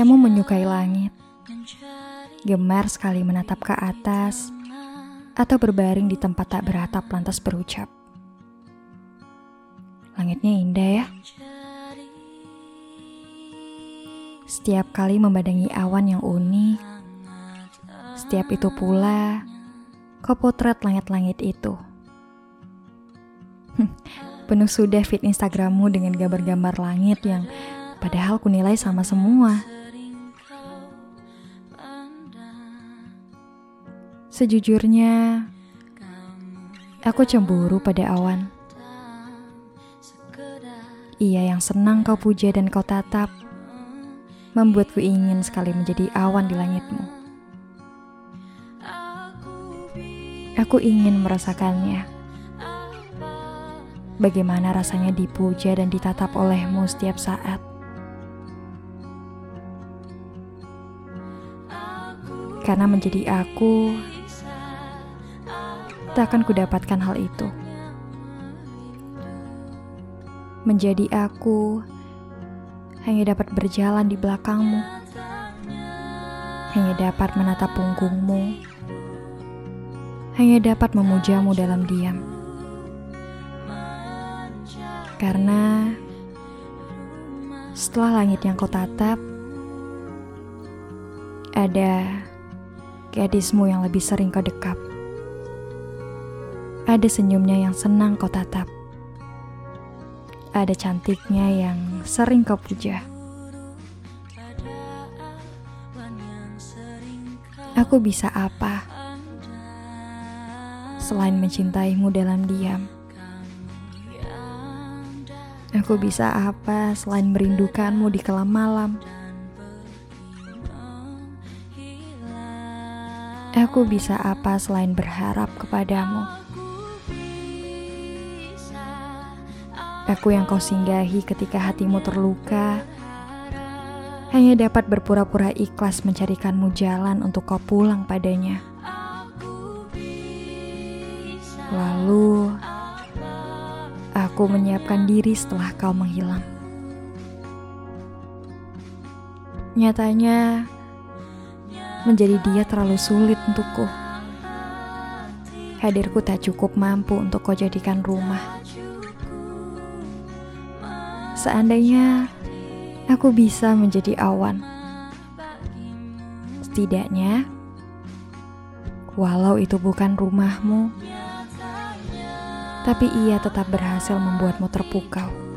kamu menyukai langit, gemar sekali menatap ke atas, atau berbaring di tempat tak beratap lantas berucap. Langitnya indah ya. Setiap kali membadangi awan yang unik, setiap itu pula kau potret langit-langit itu. Penuh sudah feed Instagrammu dengan gambar-gambar langit yang padahal kunilai sama semua. Sejujurnya, aku cemburu pada awan. Ia yang senang kau puja dan kau tatap, membuatku ingin sekali menjadi awan di langitmu. Aku ingin merasakannya. Bagaimana rasanya dipuja dan ditatap olehmu setiap saat. Karena menjadi aku, akan kudapatkan hal itu. Menjadi aku hanya dapat berjalan di belakangmu, hanya dapat menatap punggungmu, hanya dapat memujamu dalam diam. Karena setelah langit yang kau tatap, ada gadismu yang lebih sering kau dekap. Ada senyumnya yang senang kau tatap. Ada cantiknya yang sering kau puja. Aku bisa apa selain mencintaimu dalam diam? Aku bisa apa selain merindukanmu di kelam malam? Aku bisa apa selain berharap kepadamu? Aku yang kau singgahi ketika hatimu terluka, hanya dapat berpura-pura ikhlas mencarikanmu jalan untuk kau pulang padanya. Lalu, aku menyiapkan diri setelah kau menghilang. Nyatanya, menjadi dia terlalu sulit untukku. Hadirku tak cukup mampu untuk kau jadikan rumah. Seandainya aku bisa menjadi awan, setidaknya, walau itu bukan rumahmu, tapi ia tetap berhasil membuatmu terpukau.